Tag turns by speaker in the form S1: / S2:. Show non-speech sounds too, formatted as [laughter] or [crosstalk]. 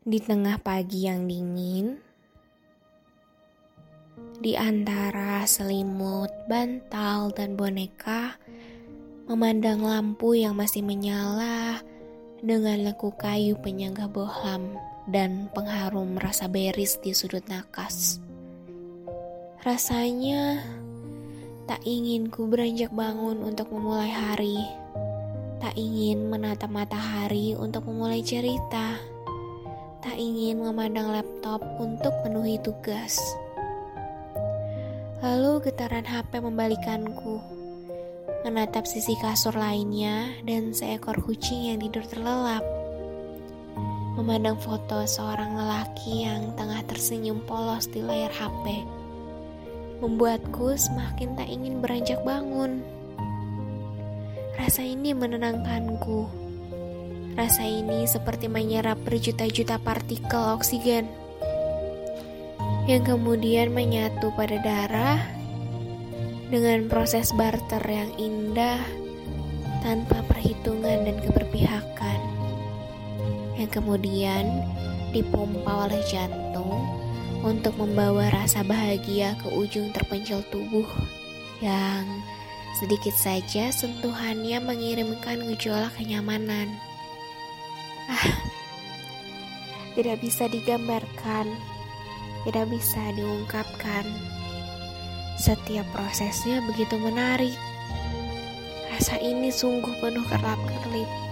S1: Di tengah pagi yang dingin, di antara selimut, bantal, dan boneka, memandang lampu yang masih menyala dengan lekuk kayu penyangga bohlam dan pengharum rasa beris di sudut nakas. Rasanya tak ingin ku beranjak bangun untuk memulai hari. Tak ingin menatap matahari untuk memulai cerita tak ingin memandang laptop untuk penuhi tugas. Lalu getaran HP membalikanku, menatap sisi kasur lainnya dan seekor kucing yang tidur terlelap. Memandang foto seorang lelaki yang tengah tersenyum polos di layar HP, membuatku semakin tak ingin beranjak bangun. Rasa ini menenangkanku Rasa ini seperti menyerap berjuta-juta partikel oksigen yang kemudian menyatu pada darah dengan proses barter yang indah tanpa perhitungan dan keberpihakan yang kemudian dipompa oleh jantung untuk membawa rasa bahagia ke ujung terpencil tubuh yang sedikit saja sentuhannya mengirimkan gejolak kenyamanan. [sighs] Tidak bisa digambarkan, tidak bisa diungkapkan. Setiap prosesnya begitu menarik. Rasa ini sungguh penuh kerap-kerlip.